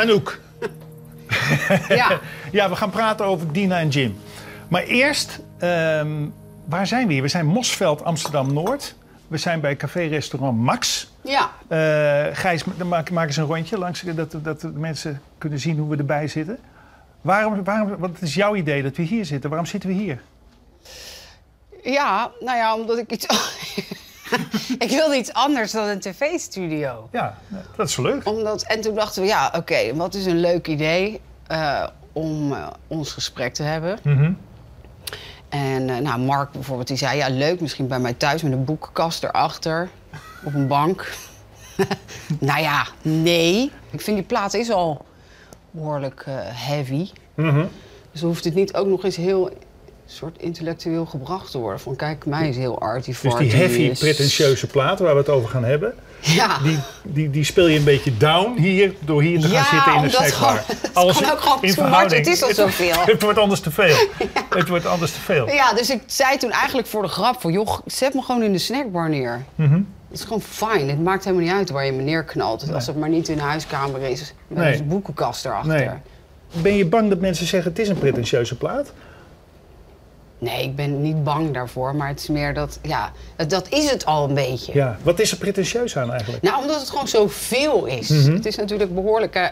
Anouk. Ja. Ja, we gaan praten over Dina en Jim. Maar eerst, ehm, waar zijn we hier? We zijn Mosveld, Amsterdam-Noord. We zijn bij café-restaurant Max. Ja. Eh, Gijs, dan maak, maak eens een rondje langs, dat, dat de mensen kunnen zien hoe we erbij zitten. Waarom, waarom, wat is jouw idee dat we hier zitten? Waarom zitten we hier? Ja, nou ja, omdat ik iets... ik wilde iets anders dan een tv-studio. Ja, dat is leuk. Omdat, en toen dachten we, ja, oké, wat is een leuk idee eh, om eh, ons gesprek te hebben. Mhm. En eh, nou, Mark bijvoorbeeld, die zei, ja, leuk, misschien bij mij thuis met een boekenkast erachter, op een bank. nou ja, nee. Ik vind die plaat is al behoorlijk eh, heavy. Mhm. Dus hoeft het niet ook nog eens heel soort intellectueel gebracht te worden. Van kijk, mij is heel arty Dus die heavy, pretentieuze plaat waar we het over gaan hebben, Ja. die, die, die speel je een beetje down hier, door hier te gaan Ja, zitten in de snackbar. het kan ook gewoon in verhouding. het is al zoveel. Het wordt anders te veel. Het wordt anders te veel. Ja, dus ik zei toen eigenlijk voor de grap van... joh, zet me gewoon in de snackbar neer. Mhm. Het is gewoon fijn. Het maakt helemaal niet uit waar je me neerknalt. Als het maar niet in de huiskamer is. Met Nee. een boekenkast erachter. Nee. Ben je bang dat mensen zeggen het is een pretentieuze plaat? Ik ben niet bang daarvoor. Maar het is meer dat... Ja, dat- is het al een beetje. Ja. Wat is er pretentieus aan eigenlijk? Nou, omdat het gewoon zoveel is. Mhm. Het is natuurlijk behoorlijk... eh,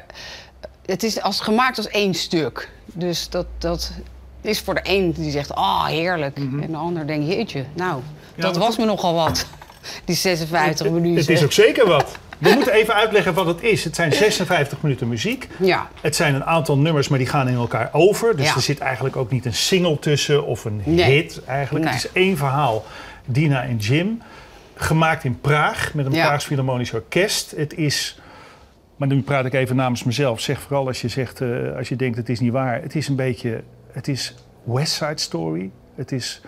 het is als, gemaakt als één stuk. Dus dat, dat is voor de een die zegt, ah, heerlijk. En de ander denkt, jeetje, nou, dat was me nogal wat. Die 56 minuten. Het is ook zeker wat. We moeten even uitleggen wat het is. Het zijn 56 minuten muziek. Ja, Het zijn een aantal nummers, maar die gaan in elkaar over. Dus Ja. er zit eigenlijk ook niet een single tussen of een Nee. hit eigenlijk. Nee. Het is één verhaal. Dina en Jim. Gemaakt in Praag met een Ja. Praags Philharmonisch Orkest. Het is, maar nu praat ik even namens mezelf. Zeg vooral als je, zegt, eh, als je denkt het is niet waar. Het is een beetje, het is West Side Story. Het is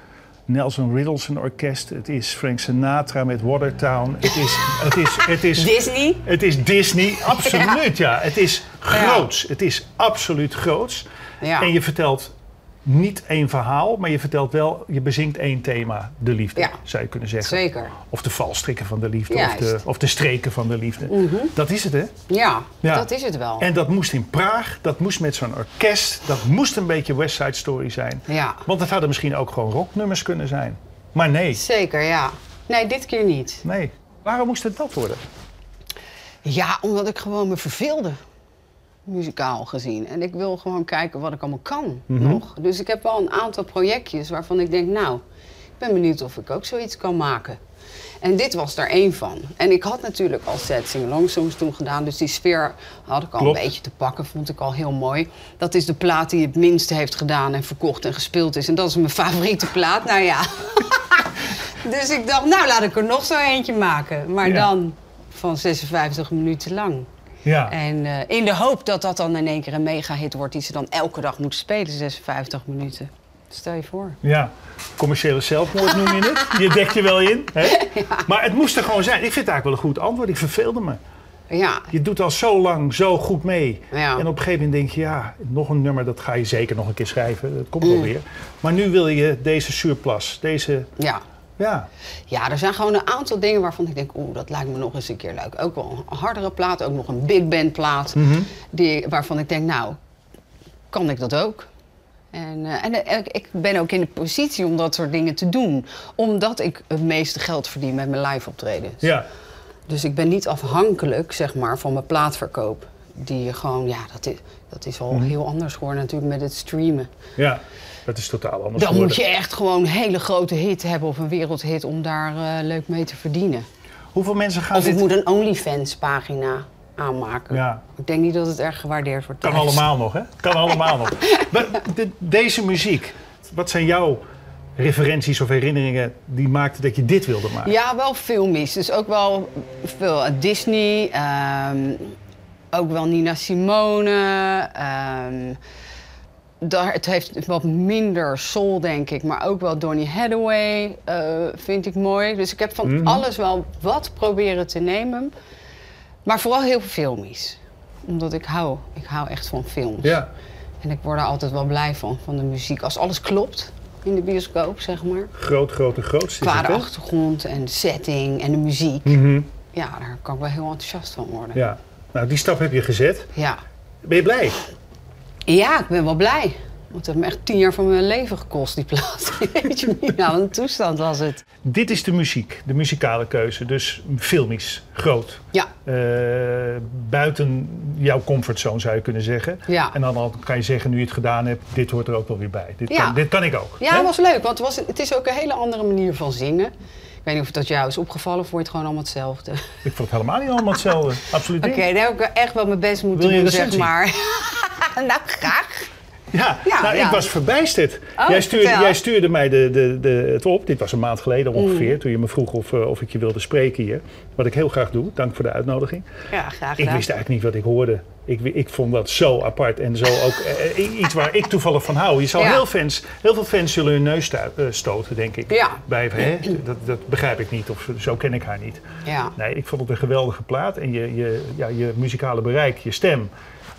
Nelson Riddleson Orkest. Het is Frank Sinatra met Watertown. Het is, het is, het is, Disney. het is Disney, absoluut ja. Het is groots. Het is absoluut groots. Ja. En je vertelt niet één verhaal, maar je vertelt wel, je bezinkt één thema, de liefde, Ja. zou je kunnen zeggen. Zeker. Of de valstrikken van de liefde, of de, of de streken van de liefde. Dat is het, hè? Ja, Ja. dat is het wel. En dat moest in Praag, dat moest met zo'n orkest, dat moest een beetje West Side Story zijn. Ja, Want het hadden misschien ook gewoon rocknummers kunnen zijn. Maar nee, zeker, ja. Nee, dit keer niet. nee. Waarom moest het dat worden? Ja, omdat ik gewoon me verveelde. Muzikaal gezien. En ik wil gewoon kijken wat ik allemaal kan Mhm. nog. Dus ik heb wel een aantal projectjes waarvan ik denk, nou, ik ben benieuwd of ik ook zoiets kan maken. En dit was daar één van. En ik had natuurlijk al set sing-along songs toen gedaan. Dus die sfeer had ik al Klopt. een beetje te pakken. Vond ik al heel mooi. Dat is de plaat die het minste heeft gedaan en verkocht en gespeeld is. En dat is mijn favoriete plaat. Nou ja. dus ik dacht, nou laat ik er nog zo eentje maken. Maar Ja. dan van 56 minuten lang. Ja. En eh, in de hoop dat dat dan in één keer een mega-hit wordt... die ze dan elke dag moeten spelen, 56 minuten. Stel je voor. Ja, commerciële zelfmoord noem je het. Je dekt je wel in. Hè? Maar het moest er gewoon zijn. Ik vind het eigenlijk wel een goed antwoord. Ik verveelde me. Ja, Je doet al zo lang zo goed mee. Ja. En op een gegeven moment denk je, ja, nog een nummer, dat ga je zeker nog een keer schrijven. Dat komt wel Mm. weer. Maar nu wil je deze surplus, deze, ja. Ja. Ja, er zijn gewoon een aantal dingen waarvan ik denk... oeh, dat lijkt me nog eens een keer leuk. Ook wel een hardere plaat, ook nog een big band plaat. Mhm. die, waarvan ik denk, nou, kan ik dat ook? En, eh, en eh, ik, ben ook in de positie om dat soort dingen te doen. Omdat ik het meeste geld verdien met mijn live optredens. ja. Dus ik ben niet afhankelijk, zeg maar, van mijn plaatverkoop. Die gewoon, ja, dat is, dat is al Mhm. heel anders geworden natuurlijk met het streamen. Ja, dat is totaal anders Dan moet je echt gewoon een hele grote hit hebben of een wereldhit om daar eh, leuk mee te verdienen. Hoeveel mensen gaan Of ik dit... moet een OnlyFans pagina aanmaken. Ja. Ik denk niet dat het erg gewaardeerd wordt. Kan thuis. allemaal nog, hè? Kan allemaal nog. Maar de- deze muziek, wat zijn jouw referenties of herinneringen die maakten dat je dit wilde maken? Ja, wel filmisch. Dus ook wel veel eh, Disney. ehm, ook wel Nina Simone. ehm, daar, het heeft wat minder soul, denk ik. Maar ook wel Donny Hathaway eh, vind ik mooi. Dus ik heb van Mhm. alles wel wat proberen te nemen. Maar vooral heel filmisch. Omdat ik hou, ik hou echt van films. Ja. En ik word er altijd wel blij van, van de muziek. Als alles klopt in de bioscoop, zeg maar. Groot, grote, grootste. is Qua de achtergrond en de setting en de muziek. Mhm. Ja, daar kan ik wel heel enthousiast van worden. Ja. Nou, die stap heb je gezet. Ja. Ben je blij? Ja, ik ben wel blij. Want het heeft me echt tien jaar van mijn leven gekost, die plaat. Weet je niet, nou, een toestand was het. Dit is de muziek, de muzikale keuze. Dus filmisch, groot. Ja, Eh, buiten jouw comfortzone zou je kunnen zeggen. Ja. En dan kan je zeggen, nu je het gedaan hebt, dit hoort er ook wel weer bij. Dit, Ja. kan, dit kan ik ook. ja het was leuk, want het, was, het is ook een hele andere manier van zingen. Ik weet niet of dat jou is opgevallen of je het gewoon allemaal hetzelfde? Ik vond het helemaal niet allemaal hetzelfde. Absoluut Oké, niet. daar heb ik echt wel mijn best moeten doen, zeg maar. Nou, graag. Ja, Ja, nou, ja. ik was verbijsterd. Oh, jij, stuurde, jij stuurde mij de, de, de, het op. Dit was een maand geleden ongeveer. Mm. Toen je me vroeg of, eh, of ik je wilde spreken hier. Wat ik heel graag doe. Dank voor de uitnodiging. Ja, graag Ik wist eigenlijk niet wat ik hoorde. Ik, ik vond dat zo apart en zo ook eh, eh, iets waar ik toevallig van hou. Je zal Ja. heel, fans, heel veel fans zullen hun neus stoten, denk ik. Ja. Bij, hè, dat, dat begrijp ik niet of zo ken ik haar niet. Ja. Nee, ik vond het een geweldige plaat. En je, je, ja, je muzikale bereik, je stem,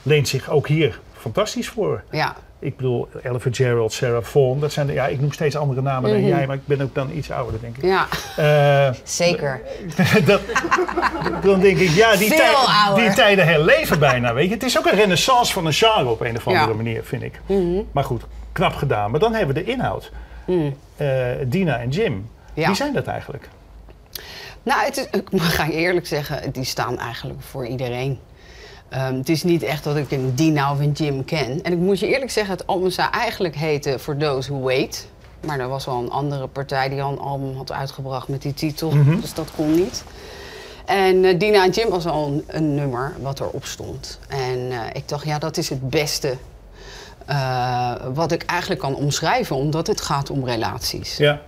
leent zich ook hier fantastisch voor. Ja. Ik bedoel, Ella Fitzgerald, Sarah Vaughan, dat zijn de, ja, ik noem steeds andere namen dan jij, maar ik ben ook dan iets ouder, denk ik. ja, Eh, zeker. dat, dan denk ik, ja, die, tij- die tijden herleven bijna, weet je. Het is ook een renaissance van een genre op een of andere Ja. manier, vind ik. Mhm. Maar goed, knap gedaan. Maar dan hebben we de inhoud. Mm. Eh, Dina en Jim, Ja. wie zijn dat eigenlijk? Nou, het is, ik ga eerlijk zeggen, die staan eigenlijk voor iedereen. Ehm, het is niet echt dat ik een Dina of een Jim ken. En ik moet je eerlijk zeggen, het album zou eigenlijk heten For Those Who Wait. Maar er was al een andere partij die al een album had uitgebracht met die titel. Mhm. Dus dat kon niet. En eh, Dina en Jim was al een, een nummer wat erop stond. En eh, ik dacht, ja, dat is het beste eh, wat ik eigenlijk kan omschrijven. Omdat het gaat om relaties. Ja,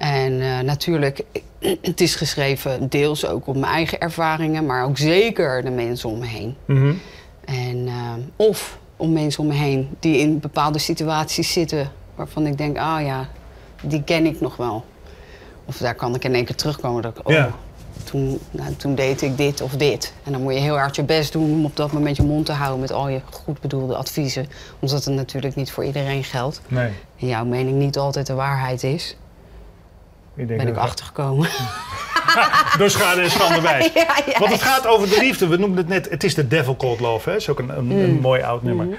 En eh, natuurlijk, het is geschreven deels ook op mijn eigen ervaringen, maar ook zeker de mensen om me heen. Mhm. En, eh, of om mensen om me heen die in bepaalde situaties zitten waarvan ik denk, ah ja, die ken ik nog wel. Of daar kan ik in één keer terugkomen dat ik, oh, Ja. toen, nou, toen deed ik dit of dit. En dan moet je heel hard je best doen om op dat moment je mond te houden met al je goed bedoelde adviezen. Omdat het natuurlijk niet voor iedereen geldt. nee. En jouw mening niet altijd de waarheid is. Ik denk Ben ik achtergekomen. Door schade en schande wijs. Ja, ja. Want het gaat over de liefde. We noemden het net, het is de Devil Called Love. Hè? Dat is ook een, een, een Mm. mooi oud nummer.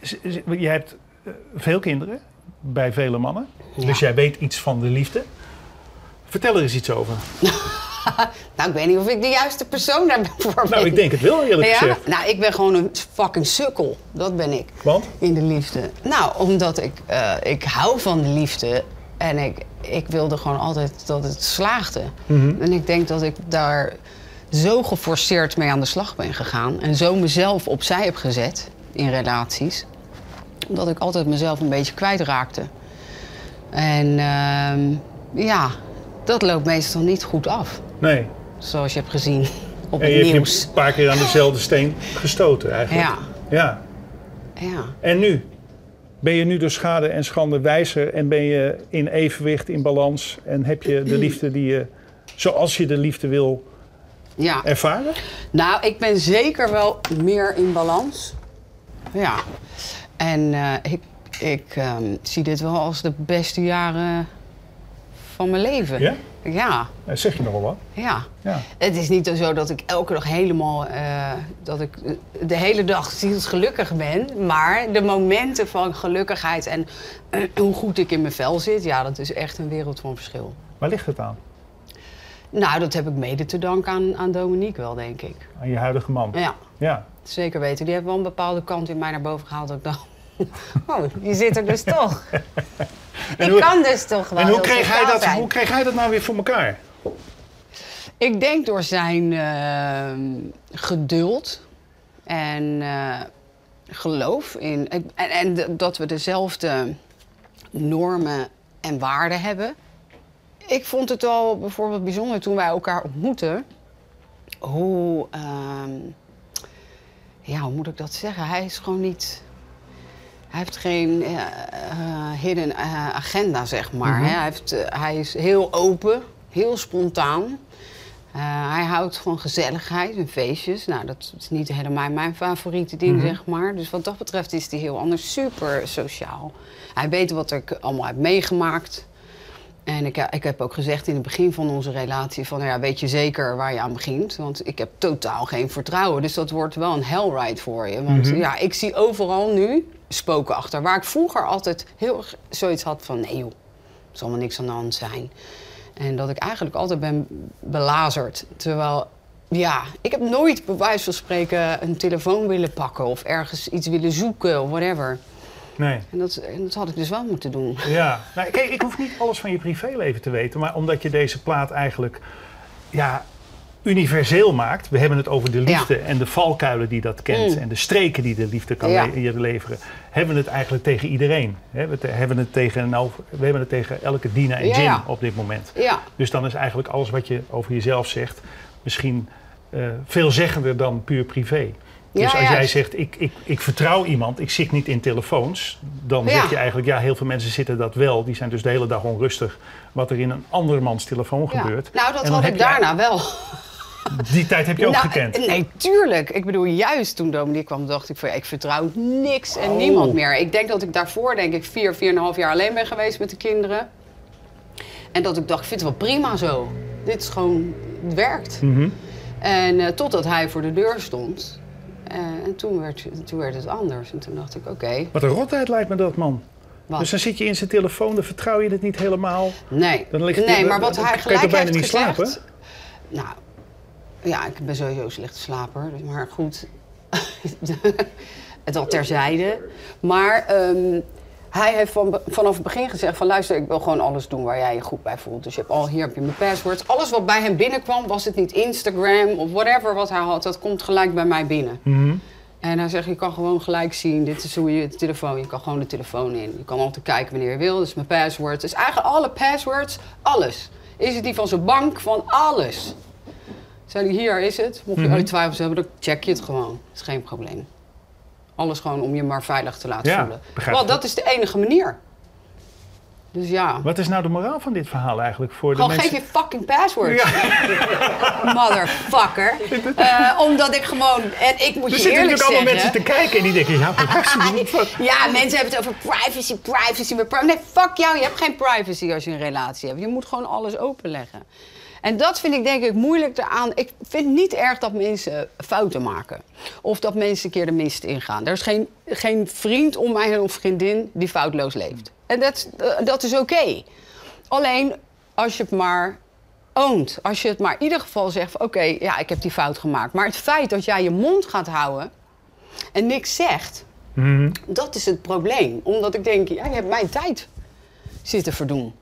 Z- Jij hebt eh, veel kinderen, bij vele mannen. Ja. Dus jij weet iets van de liefde. Vertel er eens iets over. Nou, ik weet niet of ik de juiste persoon daarvoor ben. Nou, ik denk het wel eerlijk ja? gezegd. Nou, ik ben gewoon een fucking sukkel. Dat ben ik. Want? In de liefde. Nou, omdat ik, eh, ik hou van de liefde. En ik, ik wilde gewoon altijd dat het slaagde. Mhm. En ik denk dat ik daar zo geforceerd mee aan de slag ben gegaan. En zo mezelf opzij heb gezet in relaties. Dat ik altijd mezelf een beetje kwijtraakte. En ehm, ja, dat loopt meestal niet goed af. Nee. Zoals je hebt gezien op En het je hebt nieuws. je een paar keer aan dezelfde steen gestoten eigenlijk. Ja, ja. ja. En nu? Ben je nu door schade en schande wijzer en ben je in evenwicht, in balans en heb je de liefde die je, zoals je de liefde wil ja. ervaren? Nou, ik ben zeker wel meer in balans. Ja. En eh, ik, ik ehm, zie dit wel als de beste jaren van mijn leven. Ja? Ja, Eh, Zeg je nog wel wat? ja. Ja. Het is niet zo dat ik elke dag helemaal, eh, dat ik eh, de hele dag zielsgelukkig ben. Maar de momenten van gelukkigheid en hoe goed ik in mijn vel zit, ja, dat is echt een wereld van verschil. Waar ligt het aan? Nou, dat heb ik mede te danken aan, aan Dominique wel, denk ik. Aan je huidige man? Ja. Ja. Zeker weten. Die heeft wel een bepaalde kant in mij naar boven gehaald. Dat ik dacht, oh, je zit er dus toch. En ik hoe- kan dus toch wel En hoe kreeg, hij dat, zijn. hoe kreeg hij dat nou weer voor elkaar? Ik denk door zijn ehm, geduld en eh, geloof in... En, en dat we dezelfde normen en waarden hebben. Ik vond het al bijvoorbeeld bijzonder toen wij elkaar ontmoetten... hoe... ehm, ja, hoe moet ik dat zeggen? Hij is gewoon niet... Hij heeft geen eh, hidden eh, agenda, zeg maar. Mhm. Hij, heeft, hij is heel open, heel spontaan. Hij houdt van gezelligheid en feestjes. Nou, dat is niet helemaal mijn favoriete ding, Mhm. zeg maar. Dus wat dat betreft is hij heel anders. Super sociaal. Hij weet wat ik allemaal heb meegemaakt. En ik, ik heb ook gezegd in het begin van onze relatie: van nou ja, weet je zeker waar je aan begint? Want ik heb totaal geen vertrouwen. Dus dat wordt wel een hellride voor je. Want Mhm. ja, ik zie overal nu spoken achter. Waar ik vroeger altijd heel erg zoiets had van: nee joh, er zal maar niks aan de hand zijn. En dat ik eigenlijk altijd ben belazerd. Terwijl, ja, ik heb nooit bij wijze van spreken een telefoon willen pakken of ergens iets willen zoeken of whatever. Nee. En dat, en dat had ik dus wel moeten doen. Ja, nou, kijk, ik hoef niet alles van je privéleven te weten, maar omdat je deze plaat eigenlijk ja, universeel maakt. We hebben het over de liefde en de valkuilen die dat kent Mm. en de streken die de liefde kan Ja. le- leveren. Hebben we het eigenlijk tegen iedereen. We te- hebben het tegen, nou, we hebben het tegen elke Dina en ja. op dit moment. Dus dan is eigenlijk alles wat je over jezelf zegt misschien eh veelzeggender dan puur privé. Dus als jij zegt, ik, ik, ik vertrouw iemand, ik zit niet in telefoons, dan zeg je eigenlijk, ja, heel veel mensen zitten dat wel. Die zijn dus de hele dag onrustig wat er in een andermans telefoon ja. gebeurt. Nou, dat had ik daarna wel. Die tijd heb je ook Nou, gekend. Nee, tuurlijk. Ik bedoel, juist toen Dominique kwam, dacht ik van ja, ik vertrouw niks en Oh. niemand meer. Ik denk dat ik daarvoor, denk ik, vier, vier en een half jaar alleen ben geweest met de kinderen. En dat ik dacht, ik vind het wel prima zo. Dit is gewoon, het werkt. Mhm. En eh, totdat hij voor de deur stond. Eh, en toen werd, toen werd het anders. En toen dacht ik, oké, Wat een rotheid lijkt me dat, man. wat? Dus dan zit je in zijn telefoon, dan vertrouw je het niet helemaal. nee, Dan ligt nee maar wat hij gelijk heeft niet gezegd... slapen? Nou, ja, ik ben sowieso een slechte slaper. dus- Maar goed, het al terzijde. Maar ehm, hij heeft van, vanaf het begin gezegd van... luister, ik wil gewoon alles doen waar jij je goed bij voelt. Dus je hebt al, hier heb je mijn passwords. Alles wat bij hem binnenkwam, was het niet Instagram of whatever wat hij had... dat komt gelijk bij mij binnen. Mhm. En hij zegt, je kan gewoon gelijk zien, dit is hoe je de telefoon, je kan gewoon de telefoon in. Je kan altijd kijken wanneer je wil, dat is mijn password. Dus eigenlijk alle passwords, alles. Is het die van zijn bank, van alles. Zei hij, hier is het. Mocht je ooit twijfels hebben, dan check je het gewoon. Dat is geen probleem. Alles gewoon om je maar veilig te laten Ja, voelen. Want dat is de enige manier. Dus ja, Wat is nou de moraal van dit verhaal eigenlijk voor de gewoon mensen? geef je fucking passwords. Motherfucker. Eh, omdat ik gewoon, en ik moet Er je zitten eerlijk natuurlijk allemaal zeggen... mensen te kijken en die denken, ja, Ja, mensen hebben het over privacy, privacy. maar pri- Nee, fuck jou. Je hebt geen privacy als je een relatie hebt. Je moet gewoon alles openleggen. En dat vind ik denk ik moeilijk eraan. Ik vind niet erg dat mensen fouten maken. Of dat mensen een keer de mist ingaan. Er is geen, geen vriend om mij heen of vriendin die foutloos leeft. En dat, eh, dat is oké. Alleen als je het maar oont. Als je het maar in ieder geval zegt oké, ja, ik heb die fout gemaakt. Maar het feit dat jij je mond gaat houden... en niks zegt... Mhm. Dat is het probleem. Omdat ik denk, ja, je hebt mijn tijd zitten verdoen.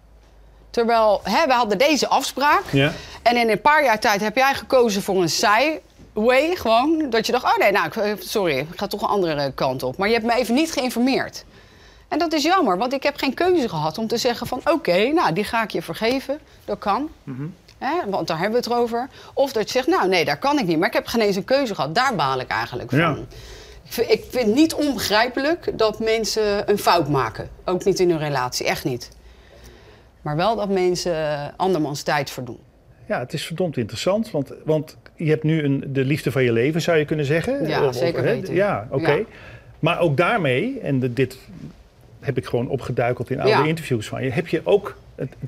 Terwijl, hè, we hadden deze afspraak. Ja. En in een paar jaar tijd heb jij gekozen voor een saai way. Gewoon. Dat je dacht, oh nee, nou, ik- sorry, ik ga toch een andere kant op. Maar je hebt me even niet geïnformeerd. En dat is jammer, want ik heb geen keuze gehad om te zeggen van... oké, nou, die ga ik je vergeven. Dat kan. Hè, want daar hebben we het over. Of dat je zegt, nou nee, daar kan ik niet. Maar ik heb geen eens een keuze gehad. Daar baal ik eigenlijk van. Ja. Ik vind, ik vind het niet onbegrijpelijk dat mensen een fout maken. Ook niet in hun relatie, echt niet. Maar wel dat mensen andermans tijd verdoen. Ja, het is verdomd interessant, want, want je hebt nu een, de liefde van je leven, zou je kunnen zeggen. Ja, zeker hè? weten. Ja, oké. Ja. Maar ook daarmee, en de- dit heb ik gewoon opgeduikeld in oude Ja. interviews van je, heb je ook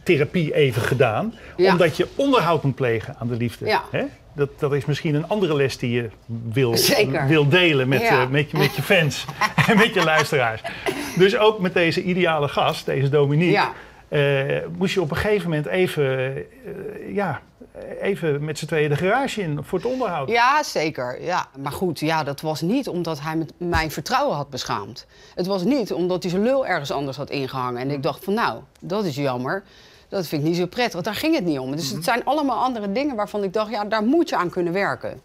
therapie even gedaan, Ja. omdat je onderhoud moet plegen aan de liefde. Ja. Hè? Dat, dat is misschien een andere les die je wil, Zeker. wil delen met, Ja. eh, met, je, met je fans en met je luisteraars. Dus ook met deze ideale gast, deze Dominique, Ja. eh, moest je op een gegeven moment even, eh, ja, even met z'n tweeën de garage in voor het onderhoud. Ja, zeker. Ja. Maar goed, ja, dat was niet omdat hij met mijn vertrouwen had beschaamd. Het was niet omdat hij zijn lul ergens anders had ingehangen. En ik dacht van, nou, dat is jammer. Dat vind ik niet zo prettig, want daar ging het niet om. Dus het zijn allemaal andere dingen waarvan ik dacht, ja, daar moet je aan kunnen werken.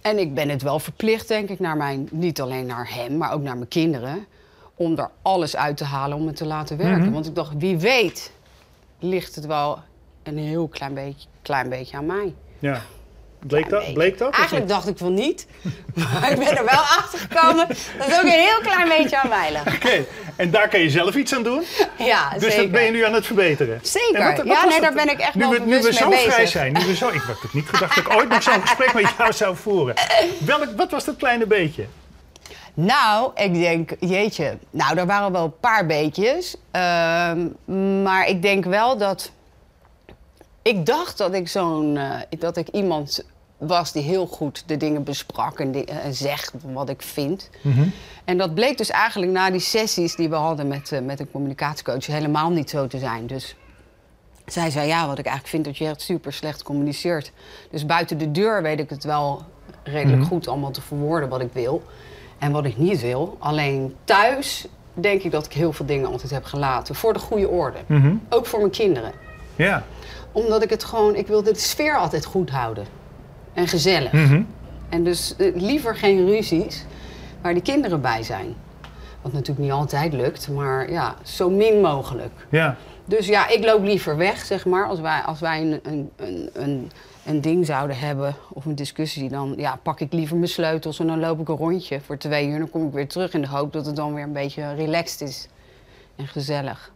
En ik ben het wel verplicht, denk ik, naar mijn, niet alleen naar hem, maar ook naar mijn kinderen. Om er alles uit te halen om het te laten werken. Mhm. Want ik dacht, wie weet, ligt het wel een heel klein beetje, klein beetje aan mij. Ja. Bleek dat? Bleek dat? Eigenlijk dacht ik van niet. Maar ik ben er wel achter gekomen dat het ook een heel klein beetje aan mij? Oké, en daar kan je zelf iets aan doen. Ja, Dus zeker. dat ben je nu aan het verbeteren. Zeker. En wat- wat Ja, nee, dat? daar ben ik echt nu wel we, Nu we zo mee vrij bezig. zijn, nu we zo... Ik had ook niet gedacht dat ik ooit nog zo'n gesprek met jou zou voeren. Welk, wat was dat kleine beetje? Nou, ik denk, jeetje. Nou, er waren wel een paar beetjes. Ehm, maar ik denk wel dat. Ik dacht dat ik zo'n. eh, dat ik iemand was die heel goed de dingen besprak en, die- en zegt wat ik vind. En dat bleek dus eigenlijk na die sessies die we hadden met, eh, met een communicatiecoach helemaal niet zo te zijn. Dus zij zei, ja, wat ik eigenlijk vind dat je echt super slecht communiceert. Dus buiten de deur weet ik het wel redelijk goed allemaal te verwoorden wat ik wil. En wat ik niet wil. Alleen thuis denk ik dat ik heel veel dingen altijd heb gelaten. Voor de goede orde. Mhm. Ook voor mijn kinderen. Ja. Omdat ik het gewoon, ik wil de sfeer altijd goed houden. En gezellig. Mhm. En dus eh, liever geen ruzies waar die kinderen bij zijn. Wat natuurlijk niet altijd lukt, maar ja, zo min mogelijk. Ja. Dus ja, ik loop liever weg, zeg maar. Als wij, als wij een, een, een, een, een ding zouden hebben of een discussie, dan ja, pak ik liever mijn sleutels en dan loop ik een rondje voor twee uur. Dan kom ik weer terug in de hoop dat het dan weer een beetje relaxed is en gezellig.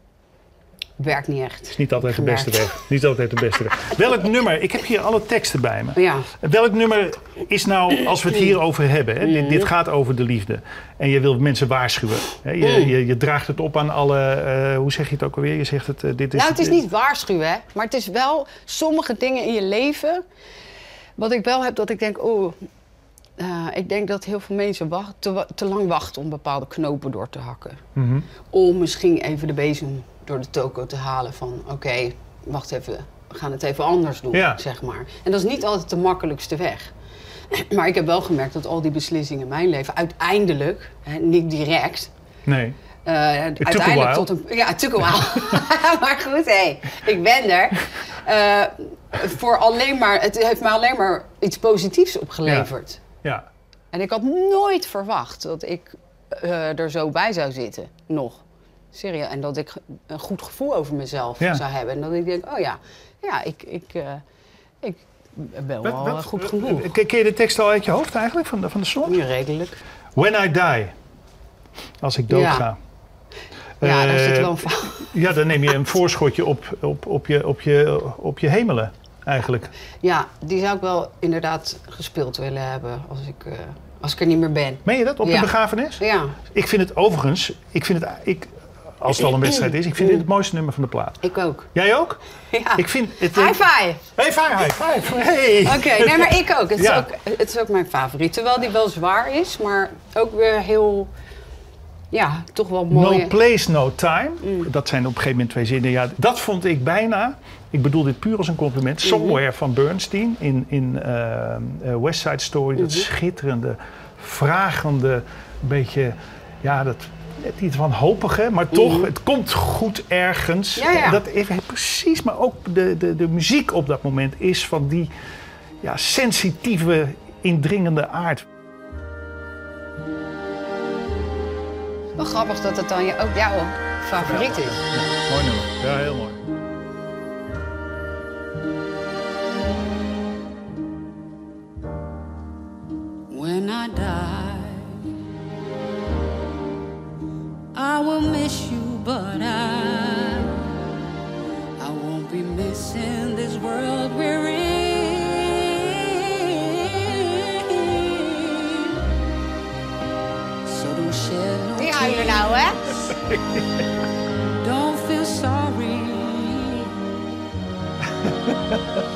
Werkt niet echt. is niet altijd de beste weg. Niet altijd de beste weg. Welk nummer, ik heb hier alle teksten bij me. Ja. Welk nummer is nou, als we het hierover hebben, hè, dit, dit gaat over de liefde. En je wilt mensen waarschuwen. Hè, je, je, je draagt het op aan alle, eh, hoe zeg je het ook alweer? Je zegt het, eh, dit is... Nou, het is niet waarschuwen, hè. Maar het is wel sommige dingen in je leven... Wat ik wel heb, dat ik denk... Oh, eh, ik denk dat heel veel mensen wacht, te, lang wachten om bepaalde knopen door te hakken. Mhm. Om misschien even de bezem door de toko te halen van... Oké, wacht even, we gaan het even anders doen, Ja. zeg maar. En dat is niet altijd de makkelijkste weg. Maar ik heb wel gemerkt dat al die beslissingen in mijn leven uiteindelijk, hè, niet direct, Nee. eh, uiteindelijk tot een. Ja, het took a while. maar goed, hé, ik ben er. Eh, voor alleen maar, het heeft me alleen maar iets positiefs opgeleverd. Ja. En ik had nooit verwacht dat ik eh, er zo bij zou zitten. Nog. Serieus. En dat ik een goed gevoel over mezelf Ja. zou hebben. En dat ik denk, oh ja, ja ik, ik, eh, ik ben wel Wat- eh, goed genoeg. eh, Ken je de tekst al uit je hoofd eigenlijk, van de, van de song? Ja, redelijk. When I die. Als ik dood Ja. ga. Ja, daar Eh, zit wel een. Ja, dan neem je een voorschotje op, op, op, je, op, je, op je hemelen, eigenlijk. Ja, die zou ik wel inderdaad gespeeld willen hebben als ik, eh, als ik er niet meer ben. Meen je dat, op de Ja. begrafenis? Ja, Ik vind het overigens, ik vind het, ik, als het al een wedstrijd is, ik vind dit het mooiste nummer van de plaat. ik ook. Jij ook? Ja. Ik vind het... High five! Hey, fire, high five. Hey. Oké, nee, maar ik ook. Het is, Ja. ook. het is ook mijn favoriet. Terwijl die wel zwaar is, maar ook weer heel... Ja, toch wel mooi. No place, no time. Mm. Dat zijn op een gegeven moment twee zinnen. Ja, dat vond ik bijna, ik bedoel dit puur als een compliment, Mhm. Somewhere van Bernstein in, in eh, eh, West Side Story. Dat Mhm. schitterende, vragende, beetje, ja, dat net iets wanhopige, maar toch, het komt goed ergens. Mhm. Ja, ja. Dat even precies, maar ook de, de, de muziek op dat moment is van die ja, sensitieve, indringende aard. Wel grappig dat het dan je, ook jouw favoriet is. Mooi nummer. Ja, heel mooi. When I die, I will miss you, but I, I won't be missing this world we're in. So don't shed no Die ¿eh? tears. Don't feel sorry.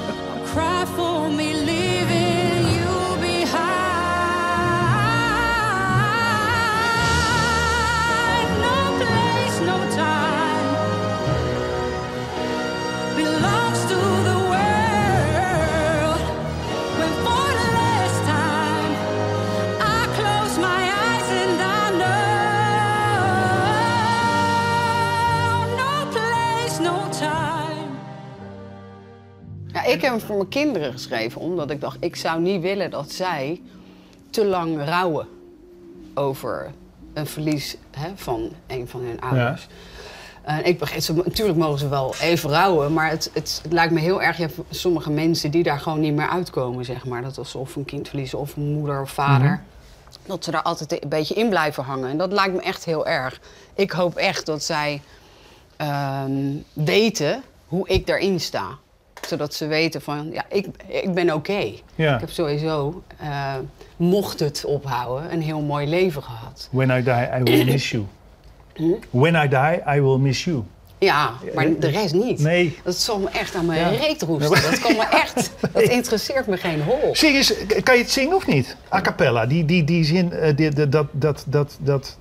heb voor mijn kinderen geschreven, omdat ik dacht, ik zou niet willen dat zij te lang rouwen over een verlies hè, van een van hun ouders. En ik begrijp, ze, natuurlijk mogen ze wel even rouwen, maar het, het, het lijkt me heel erg. Je hebt sommige mensen die daar gewoon niet meer uitkomen, zeg maar. Dat als ze of een kind verliezen of een moeder of vader. Dat ze daar altijd een beetje in blijven hangen. En dat lijkt me echt heel erg. Ik hoop echt dat zij ehm, weten hoe ik daarin sta. Zodat ze weten van, ja, ik, ik ben oké. Ja. Ik heb sowieso, eh, mocht het ophouden, een heel mooi leven gehad. When I die, I will miss you. When I die, I will miss you. Ja, maar de rest niet. Nee. Dat zal me echt aan mijn Ja. reet roesten. Dat kan me echt, dat interesseert me geen hol. Zing eens, kan je het zingen of niet? A cappella, die, die, die zin, eh, die, die- dat, dat, dat, dat,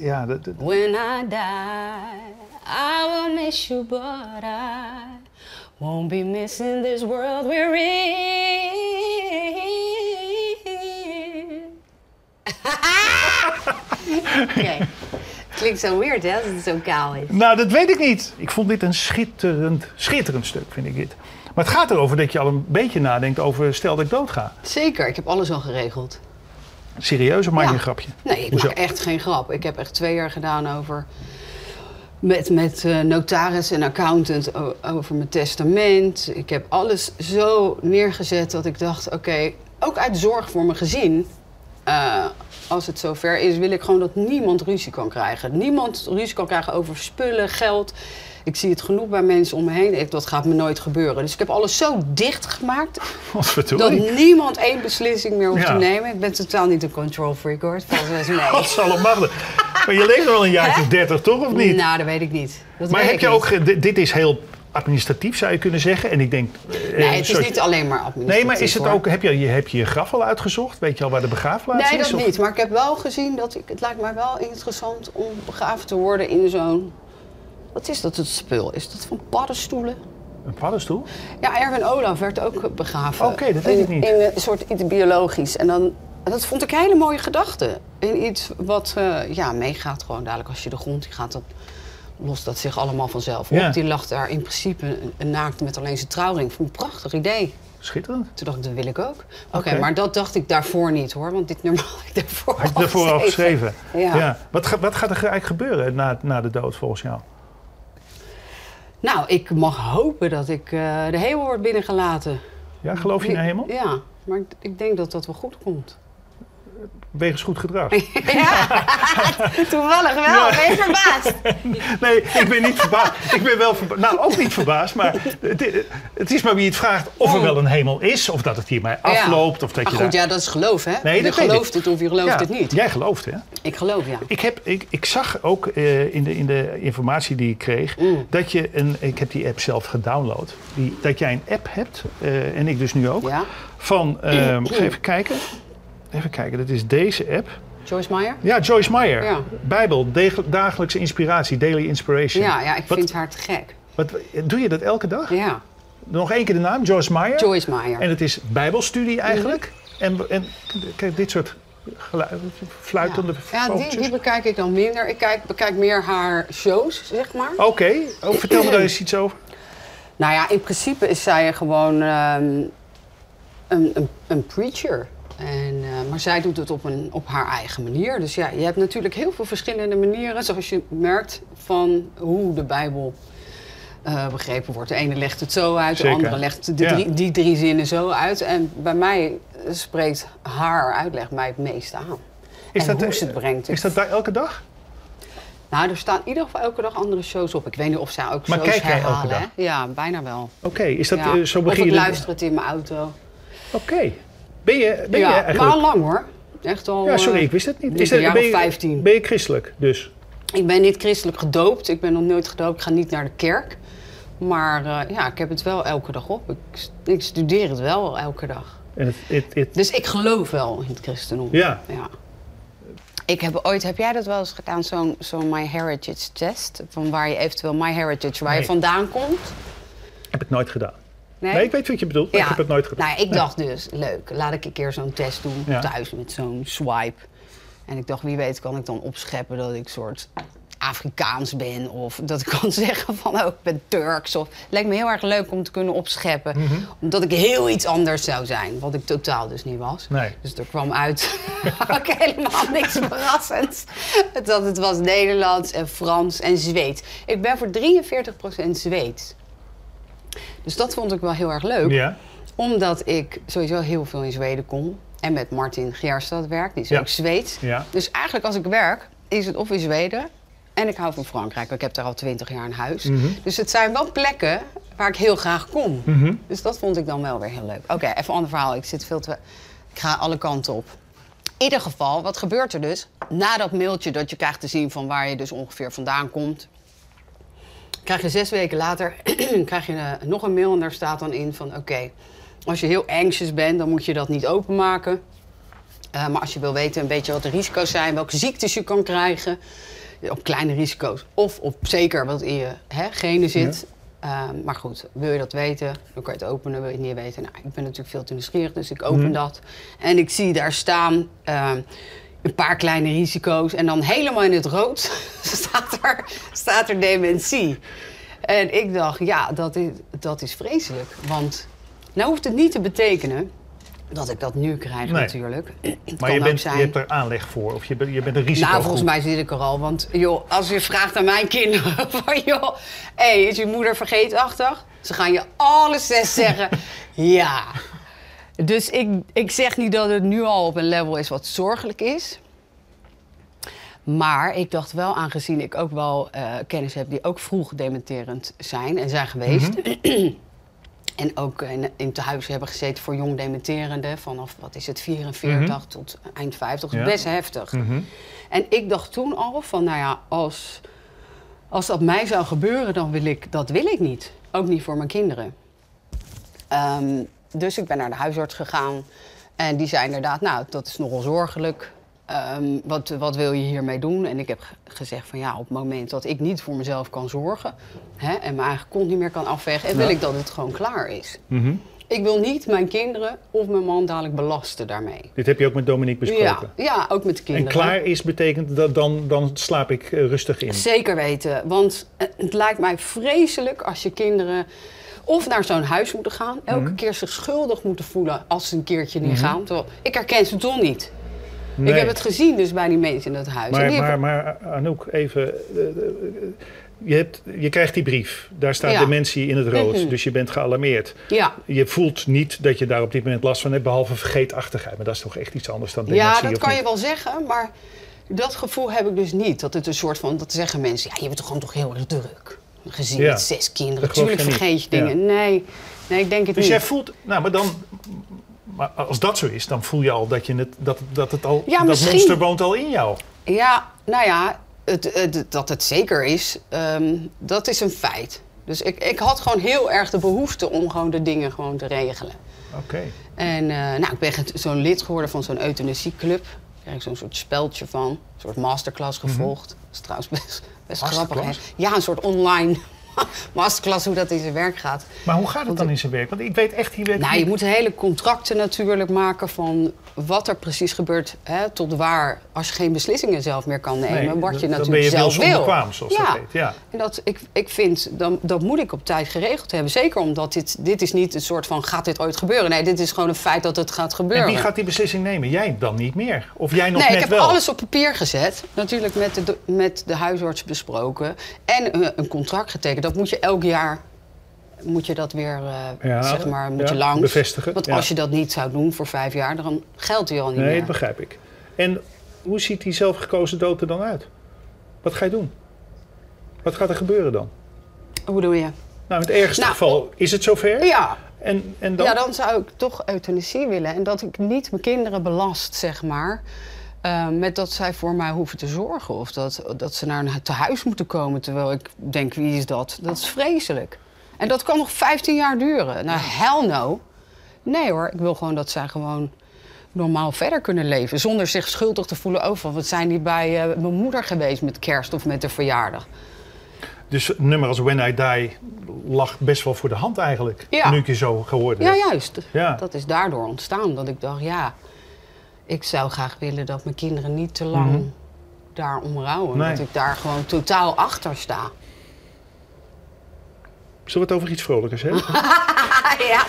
ja, dat, dat- When I die, I will miss you, but I won't be missing this world we're in. Oké. Klinkt zo weird, hè, als het zo kaal is. Nou, dat weet ik niet. Ik vond dit een schitterend, schitterend stuk, vind ik dit. Maar het gaat erover dat je al een beetje nadenkt over stel dat ik doodga. Zeker, ik heb alles al geregeld. Serieus of maak je Ja. een grapje? Nee, ik Hoezo? maak echt geen grap. Ik heb echt twee jaar gedaan over... Met, met eh, notaris en accountant over mijn testament. Ik heb alles zo neergezet dat ik dacht... Oké, ook uit zorg voor mijn gezin... eh, als het zover is, wil ik gewoon dat niemand ruzie kan krijgen. Niemand ruzie kan krijgen over spullen, geld. Ik zie het genoeg bij mensen om me heen. Ik, dat gaat me nooit gebeuren. Dus ik heb alles zo dicht gemaakt Wat dat niemand één beslissing meer hoeft Ja. te nemen. Ik ben totaal niet een control freak hoor. Het valt eens mee. Maar je leeft wel een jaartje of dertig, toch? Of niet? Nou, dat weet ik niet. Dat maar heb je niet. ook... ge- dit- Dit is heel administratief, zou je kunnen zeggen. En ik denk... eh, Nee, het is soort- niet alleen maar administratief. Nee, maar is het hoor. ook... Heb je, je- heb je je graf al uitgezocht? Weet je al waar de begraafplaats Nee, is? dat of- niet. Maar ik heb wel gezien dat ik, het lijkt mij wel interessant om begraven te worden in zo'n. Wat is dat, het spul? Is dat van paddenstoelen? Een paddenstoel? Ja, Erwin Olaf werd ook begraven. Oké, dat weet ik niet. In een soort iets biologisch. En dan, dat vond ik een hele mooie gedachte. In iets wat eh, ja, meegaat gewoon dadelijk als je de grond in gaat. Dat lost dat zich allemaal vanzelf op. Ja. Die lag daar in principe naakt met alleen zijn trouwring. Vond ik een prachtig idee. Schitterend. Toen dacht ik, dat wil ik ook. Oké, maar dat dacht ik daarvoor niet hoor. Want dit nummer had ik daarvoor Had je ervoor al geschreven? Ja. Wat, ga- wat gaat er eigenlijk gebeuren na, na de dood volgens jou? Nou, ik mag hopen dat ik eh, de hemel word binnengelaten. Ja, geloof je in de hemel? Ja, maar ik, ik denk dat dat wel goed komt. Wegens goed gedrag. ja, toevallig wel. Ben je verbaasd? Nee, ik ben niet verbaasd. Ik ben wel verbaasd. Nou, ook niet verbaasd, maar het, het is maar wie het vraagt of er wel een hemel is, of dat het hiermee afloopt, of dat Maar je goed, daar... ja, dat is geloof, hè? Nee, je gelooft het of je gelooft Ja, het niet. Jij gelooft, hè? Ik geloof, ja. Ik, heb, ik, ik zag ook eh, in, de, in de informatie die ik kreeg, Mm. dat je een, ik heb die app zelf gedownload, die, dat jij een app hebt, eh, en ik dus nu ook, Ja. van, ga even kijken, even kijken, dat is deze app. Joyce Meyer? Ja, Joyce Meyer, Ja. Bijbel, dagelijkse inspiratie, daily inspiration. Ja, ja, ik Wat- vind haar te gek. Wat, doe je dat elke dag? Ja, Nog één keer de naam, Joyce Meyer. Joyce Meyer. En het is bijbelstudie eigenlijk. En, en kijk, dit soort fluitende ja, die, vogeltjes. die bekijk ik dan minder. Ik kijk, bekijk meer haar shows, zeg maar. Oké, oh, vertel me daar eens iets over. Nou ja, in principe is zij gewoon ehm, een, een, een preacher. En, eh, maar zij doet het op, een, op haar eigen manier. Dus ja, je hebt natuurlijk heel veel verschillende manieren, zoals je merkt, van hoe de Bijbel eh, begrepen wordt. De ene legt het zo uit, Zeker. de andere legt de Ja. die drie zinnen zo uit. En bij mij spreekt haar uitleg mij het meest aan. Is en dat, hoe ze het brengt. Is dat daar elke dag? Nou, er staan in ieder geval elke dag andere shows op. Ik weet niet of zij ook Maar shows kijk jij elke dag? hè? Ja, bijna wel. Oké, is dat Ja. eh, zo of begin ik je... luister het in mijn auto. Oké. Ben je, ben je ja, eigenlijk... maar al lang hoor. Echt al. ja, sorry, eh, ik wist het niet. Is jaar ben, je, 15. ben je christelijk dus? Ik ben niet christelijk gedoopt. Ik ben nog nooit gedoopt. Ik ga niet naar de kerk. Maar eh, ja, ik heb het wel elke dag op. Ik, ik studeer het wel elke dag. En het, het, het- Dus ik geloof wel in het christendom. ja, Ja. Ik heb ooit, heb jij dat wel eens gedaan, zo'n zo'n My Heritage test? Van waar je eventueel My Heritage, waar Nee. je vandaan komt? heb ik nooit gedaan. Nee, ik weet wat je bedoelt, maar ik heb het nooit gedaan. Nou, ik dacht dus, leuk, laat ik een keer zo'n test doen Ja. thuis met zo'n swipe. En ik dacht, wie weet kan ik dan opscheppen dat ik soort Afrikaans ben. Of dat ik kan zeggen van, oh, ik ben Turks. Of, het lijkt me heel erg leuk om te kunnen opscheppen. Mhm. Omdat ik heel iets anders zou zijn. Wat ik totaal dus niet was. Nee. Dus er kwam uit ook helemaal niks verrassends. Dat het was Nederlands en Frans en Zweeds. Ik ben voor 43% Zweeds. Dus dat vond ik wel heel erg leuk Ja, omdat ik sowieso heel veel in Zweden kom. En met Martin Geerstad werk, die is Ja. ook Zweeds. ja. Dus eigenlijk als ik werk, is het of in Zweden. En ik hou van Frankrijk, ik heb daar al twintig jaar een huis. Mhm. Dus het zijn wel plekken waar ik heel graag kom. Mhm. Dus dat vond ik dan wel weer heel leuk. Oké, even een ander verhaal. Ik zit veel te... Ik ga alle kanten op. In ieder geval, wat gebeurt er dus? Na dat mailtje dat je krijgt te zien van waar je dus ongeveer vandaan komt... krijg je zes weken later krijg je, eh, nog een mail en daar staat dan in van... oké, als je heel anxious bent, dan moet je dat niet openmaken. Eh, maar als je wil weten een beetje wat de risico's zijn, welke ziektes je kan krijgen... op kleine risico's of op zeker wat in je hè, genen zit... Maar goed, wil je dat weten, dan kan je het openen. Wil je het niet weten, nou, ik ben natuurlijk veel te nieuwsgierig, dus ik open dat. En ik zie daar staan een paar kleine risico's. En dan helemaal in het rood staat er, staat er dementie. En ik dacht, ja, dat is, dat is vreselijk. Want nou hoeft het niet te betekenen dat ik dat nu krijg Nee. natuurlijk. Het Maar je, bent, zijn- je hebt er aanleg voor, of je, bent- je bent een risico. nou, volgens mij zit ik er al. Want joh, als je vraagt aan mijn kinderen van joh, hey, is je moeder vergeetachtig? Ze gaan je alle zes zeggen ja. Dus ik, ik zeg niet dat het nu al op een level is wat zorgelijk is. Maar ik dacht wel, aangezien ik ook wel eh, kennis heb die ook vroeg dementerend zijn en zijn geweest. En ook in, in tehuis hebben gezeten voor jong dementerenden. Vanaf, wat is het, 44 tot eind 50. Ja. Best heftig. Mhm. En ik dacht toen al van, nou ja, als, als dat mij zou gebeuren, dan wil ik, dat wil ik niet. Ook niet voor mijn kinderen. Ehm, dus ik ben naar de huisarts gegaan. En die zei inderdaad, nou, dat is nogal zorgelijk. Ehm, wat, wat wil je hiermee doen? En ik heb ge- gezegd van ja, op het moment dat ik niet voor mezelf kan zorgen... Hè, en mijn eigen kont niet meer kan afvegen... en wil Ja. ik dat het gewoon klaar is. Mhm. Ik wil niet mijn kinderen of mijn man dadelijk belasten daarmee. Dit heb je ook met Dominique besproken. Ja, ja, ook met de En kinderen. klaar is betekent dat dan, dan slaap ik eh, rustig in. Zeker weten. Want het lijkt mij vreselijk als je kinderen of naar zo'n huis moeten gaan. Elke Mhm. keer zich schuldig moeten voelen als ze een keertje niet gaan. Terwijl, ik herken ze toch niet. Nee. Ik heb het gezien dus bij die mensen in het huis. Maar, maar, hebben- maar Anouk, even. eh, eh, je, hebt, je krijgt die brief. Daar staat Ja. dementie in het rood. Mhm. Dus je bent gealarmeerd. ja. Je voelt niet dat je daar op dit moment last van hebt, behalve vergeetachtigheid. Maar dat is toch echt iets anders dan dementie? ja, dat kan niet? je wel zeggen, maar dat gevoel heb ik dus niet. Dat het een soort van, dat zeggen mensen, ja, je bent toch gewoon toch heel erg druk. Gezin Ja. met zes kinderen, natuurlijk vergeet je dingen. Nee, nee, ik denk het Dus niet. jij voelt, nou, maar dan. Maar als dat zo is, dan voel je al dat, je het, dat, dat het al. Ja, dat misschien. monster woont al in jou. Ja, nou ja, het, het- dat het zeker is, ehm, dat is een feit. Dus ik, ik had gewoon heel erg de behoefte om gewoon de dingen gewoon te regelen. Oké. En eh, nou, ik ben zo'n lid geworden van zo'n euthanasieclub. Daar heb ik zo'n soort speldje van, een soort masterclass gevolgd. Dat is trouwens best, best grappig. Hè? Ja, een soort online masterclass hoe dat in zijn werk gaat. Maar hoe gaat het dan in zijn werk? Want ik weet echt, hier Nou, je moet hele contracten natuurlijk maken van wat er precies gebeurt. Hè, tot waar, als je geen beslissingen zelf meer kan nemen, Nee, wat je natuurlijk ben je zelf wil. zoals dat heet, ja. En dat, ik, ik vind, dan, dat moet ik op tijd geregeld hebben. Zeker omdat dit, dit is niet een soort van, gaat dit ooit gebeuren? Nee, dit is gewoon een feit dat het gaat gebeuren. En wie gaat die beslissing nemen? Jij dan niet meer? Of jij nog nee, net ik heb wel? alles op papier gezet. Natuurlijk met de, met de huisarts besproken. En een contract getekend. Dat moet je elk jaar moet je dat weer, eh, Ja, zeg maar, moet ja, je langs. bevestigen, Want ja. als je dat niet zou doen voor vijf jaar, dan geldt die al niet Nee, meer. dat begrijp ik. En hoe ziet die zelfgekozen dood er dan uit? Wat ga je doen? Wat gaat er gebeuren dan? Hoe bedoel je? Nou, in het ergste Nou, geval is het zover. Ja, En, en dan? ja, dan zou ik toch euthanasie willen. En dat ik niet mijn kinderen belast, zeg maar. Eh, met dat zij voor mij hoeven te zorgen. Of dat, dat ze naar een tehuis moeten komen. Terwijl ik denk, wie is dat? Dat is vreselijk. En dat kan nog 15 jaar duren. Nou, hell no. Nee hoor, ik wil gewoon dat zij gewoon normaal verder kunnen leven. Zonder zich schuldig te voelen over. Wat zijn die bij eh, mijn moeder geweest met kerst of met de verjaardag? Dus een nummer als When I Die lag best wel voor de hand eigenlijk. Ja. Nu ik je zo gehoord heb. Ja, juist. Ja. Dat is daardoor ontstaan. Dat ik dacht, ja, ik zou graag willen dat mijn kinderen niet te lang daar. Mhm. Nee. Dat ik daar gewoon totaal achter sta. Zullen we het over iets vrolijkers hebben? ja.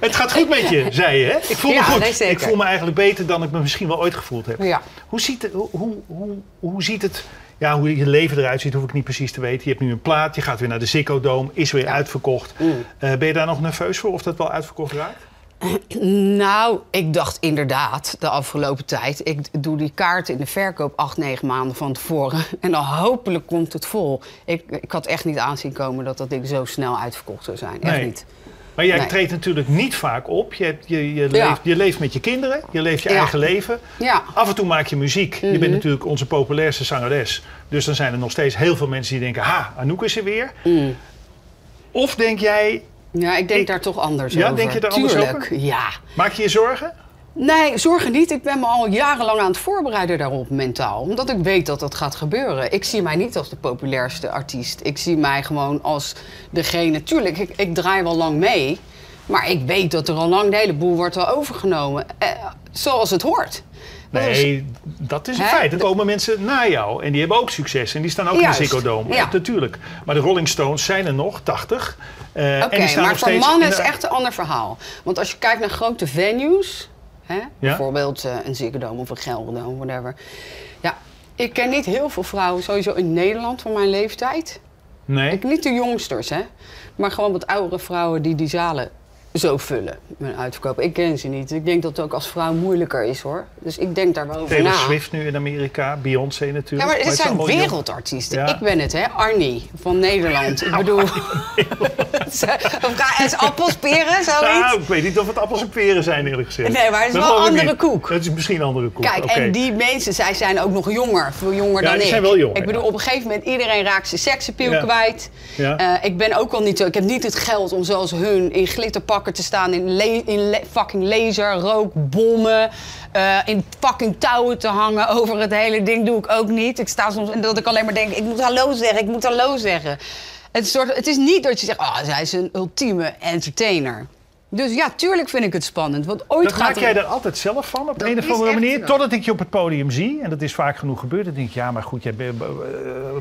het gaat goed met je, zei je, hè? Ik voel me Ja, goed. nee, ik voel me eigenlijk beter dan ik me misschien wel ooit gevoeld heb. ja. Hoe ziet, het, hoe, hoe, hoe, ziet het... Ja, hoe je leven eruit ziet, hoef ik niet precies te weten. Je hebt nu een plaat, je gaat weer naar de Ziggo Dome, is weer Ja. uitverkocht. Mm. Eh, ben je daar nog nerveus voor of dat wel uitverkocht raakt? Nou, ik dacht inderdaad de afgelopen tijd. Ik doe die kaarten in de verkoop acht, negen maanden van tevoren. En dan hopelijk komt het vol. Ik, ik had echt niet aanzien komen dat dat ding zo snel uitverkocht zou zijn. Echt Nee. niet. Maar jij Nee. treedt natuurlijk niet vaak op. Je, hebt, je, je, Ja. leeft, je leeft met je kinderen, je leeft je Ja. eigen leven. Ja. Af en toe maak je muziek. Je Mhm. bent natuurlijk onze populairste zangeres. Dus dan zijn er nog steeds heel veel mensen die denken... ha, Anouk is er weer. Mm. Of denk jij, Ja, ik denk Ik- daar toch anders Ja, over. denk je daar anders Tuurlijk, over? ja. maak je je zorgen? Nee, zorgen niet. Ik ben me al jarenlang aan het voorbereiden daarop mentaal. Omdat ik weet dat dat gaat gebeuren. Ik zie mij niet als de populairste artiest. Ik zie mij gewoon als degene... Tuurlijk, ik, ik draai wel lang mee. Maar ik weet dat er al lang de hele boel wordt al overgenomen. Eh, zoals het hoort. Nee, dat is een Hè? feit. Er komen mensen na jou en die hebben ook succes. En die staan ook Juist, in de Ziggo Dome. ja. Natuurlijk. Maar de Rolling Stones zijn er nog, 80. Eh, en Oké, die staan maar nog voor steeds mannen in is de- echt een ander verhaal. Want als je kijkt naar grote venues, hè, bijvoorbeeld eh, een Ziggo Dome of een Gelredome, whatever. Ja, ik ken niet heel veel vrouwen, sowieso in Nederland van mijn leeftijd. Nee. Ik, niet de jongsters, hè. Maar gewoon wat oudere vrouwen die die zalen zo vullen een uitverkoop. Ik ken ze niet. Ik denk dat het ook als vrouw moeilijker is, hoor. Dus ik denk daar wel over Taylor na. Swift nu in Amerika, Beyoncé natuurlijk. Ja, maar zijn jong- wereldartiesten. Ja. Ik ben het, hè. Arnie van Nederland. Ik bedoel... of ga eens appels, peren, zoiets? Nou, ik weet niet of het appels en peren zijn eerlijk gezegd. Nee, maar het is Dat wel ik andere niet. koek. Het is misschien een andere koek. Kijk, en die mensen, zij zijn ook nog jonger, veel jonger Ja, dan ik. zijn wel jonger, ik bedoel, ja. op een gegeven moment, iedereen raakt zijn seksappeal Ja. kwijt. Ja. Eh, ik ben ook al niet zo, ik heb niet het geld om zoals hun in te staan, in, in fucking laser, rook, bommen, eh, in fucking touwen te hangen over het hele ding doe ik ook niet. Ik sta soms en dat ik alleen maar denk, ik moet hallo zeggen, ik moet hallo zeggen. Het, soort, het is niet dat je zegt, ah, zij is een ultieme entertainer. Dus ja, tuurlijk vind ik het spannend. Want ooit Dat gaat maak er- jij er altijd zelf van, op Dat een of andere manier. zo. Totdat ik je op het podium zie, en dat is vaak genoeg gebeurd. Dan denk ik, ja, maar goed, jij bent eh,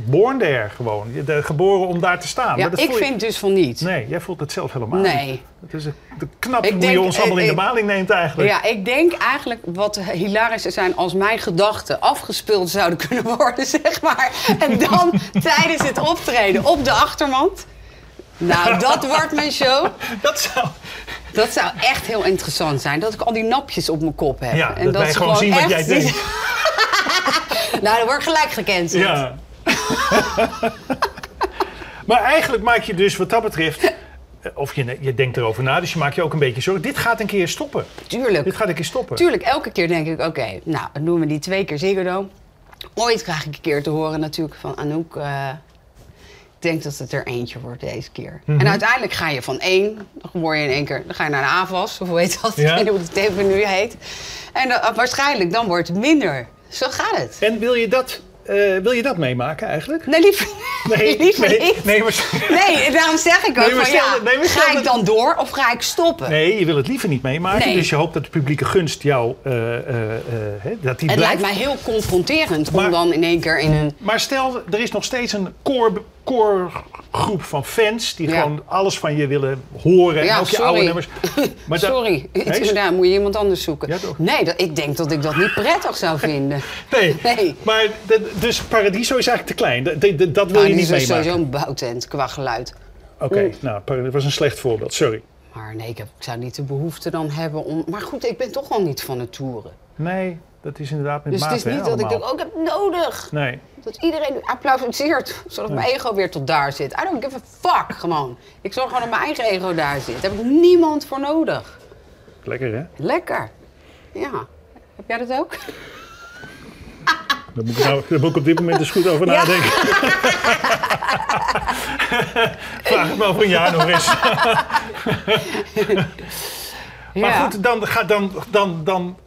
born there gewoon. Je bent geboren om daar te staan. Ja, Maar dat ik je- vind dus van niet. Nee, jij voelt het zelf helemaal Nee. niet. Het is knap Ik hoe denk, je ons allemaal in de eh, maling neemt eigenlijk. Ja, ik denk eigenlijk wat hilarisch zou zijn als mijn gedachten afgespeeld zouden kunnen worden, zeg maar. En dan tijdens het optreden op de achtermand. Nou, dat wordt mijn show. Dat zou... Dat zou echt heel interessant zijn. Dat ik al die napjes op mijn kop heb. Ja, en dat wij ze gewoon zien wat jij denkt. nou, dan word ik gelijk gecanceld. Ja. maar eigenlijk maak je dus wat dat betreft... eh, Of je, je denkt erover na, dus je maakt je ook een beetje zorgen. Dit gaat een keer stoppen. Tuurlijk. Dit gaat een keer stoppen. Tuurlijk, elke keer denk ik, oké, nou, dan doen we die twee keer Ziggo. Ooit krijg ik een keer te horen natuurlijk van Anouk, eh, denk dat het er eentje wordt deze keer. Mhm. En uiteindelijk ga je van één, dan word je in één keer, dan ga je naar de AVAS, of hoe heet dat, Ja. ik weet niet hoe het even nu heet. En dan, eh, waarschijnlijk dan wordt het minder. Zo gaat het. En wil je dat, eh, wil je dat meemaken eigenlijk? Nee, liever, liever nee, niet. nee, maar, Nee, daarom zeg ik ook Nee, maar van stel ja, dat- nee, maar stel ga ik dat- dan door of ga ik stoppen? nee, je wil het liever niet meemaken. Nee. Dus je hoopt dat de publieke gunst jou, eh, dat die Het blijft. lijkt mij heel confronterend Maar- om dan in één keer in een... Maar stel, er is nog steeds een core, core groep van fans die Ja. gewoon alles van je willen horen. en ook je sorry. oude nummers. Maar dat- Sorry, Nee, daar moet je iemand anders zoeken. Ja, nee, dat, ik denk dat ik dat niet prettig zou vinden. Nee, Nee. maar dus Paradiso is eigenlijk te klein. Dat, dat, dat wil je niet is meemaken. sowieso een bouwtent qua geluid. Oké, nou, Paradiso was een slecht voorbeeld, sorry. Maar nee, ik, heb, ik zou niet de behoefte dan hebben om... Maar goed, ik ben toch al niet van het toeren. Nee, dat is inderdaad met Dus het is niet hè, dat ik denk, oh, ik heb nodig. Nee, Dat iedereen applaudisseert, zodat mijn ego weer tot daar zit. I don't give a fuck, gewoon. Ik zorg gewoon dat mijn eigen ego daar zit. Daar heb ik niemand voor nodig. lekker hè? Lekker. Ja. Heb jij dat ook? Daar moet ik, nou, daar moet ik op dit moment eens goed over Ja. nadenken. Vraag het me over een jaar nog eens. Maar Ja. goed, dan, ga, dan, dan, dan,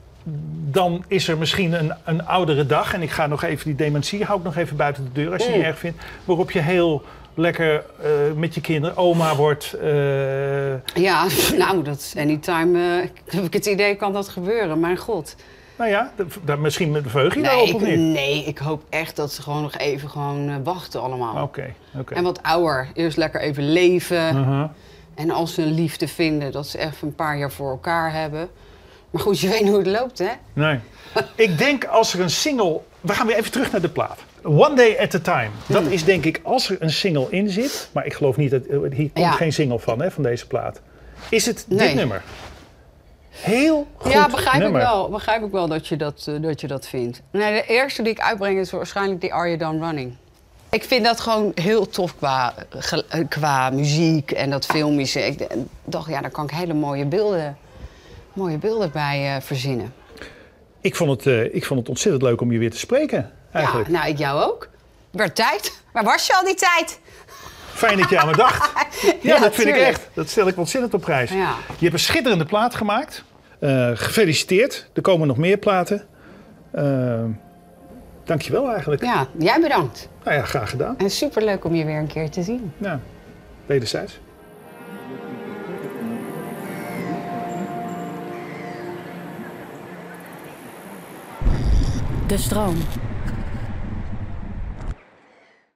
dan is er misschien een, een oudere dag. En ik ga nog even die dementie, hou ik nog even buiten de deur als je het Mm. niet erg vindt. Waarop je heel lekker eh, met je kinderen oma wordt. eh, Ja, nou, dat is anytime. eh, heb ik het idee, kan dat gebeuren. Mijn god. nou ja, misschien met verheug je Nee daarop of niet? nee, ik hoop echt dat ze gewoon nog even gewoon, wachten allemaal. Oké, oké. En wat ouder. Eerst lekker even leven. Mhm. En als ze een liefde vinden, dat ze even een paar jaar voor elkaar hebben. Maar goed, je weet hoe het loopt, hè? Nee. ik denk als er een single. We gaan weer even terug naar de plaat. One Day at a Time. Dat is denk ik als er een single in zit. Maar ik geloof niet dat. eh, Hier komt Ja. geen single van, hè, van deze plaat. Is het dit Nee. nummer? Heel goed Ja, begrijp nummer. ik wel. Begrijp ik wel dat je dat, eh, dat je dat vindt. Nee, de eerste die ik uitbreng is waarschijnlijk die Are You Done Running. Ik vind dat gewoon heel tof qua, ge- eh, qua muziek en dat filmische. Ik dacht, ja, daar kan ik hele mooie beelden, mooie beelden bij eh, verzinnen. Ik vond, het, eh, ik vond het ontzettend leuk om je weer te spreken, eigenlijk. Ja, nou, ik jou ook. Werd tijd. Waar was je al die tijd? Fijn dat je aan me dacht. Ja, Ja, dat vind ik echt. Dat stel ik ontzettend op prijs. Ja. Je hebt een schitterende plaat gemaakt. Eh, gefeliciteerd. Er komen nog meer platen. Uh, dankjewel eigenlijk. Ja, jij bedankt. Nou ja, graag gedaan. En superleuk om je weer een keer te zien. Nou, wederzijds. De stroom.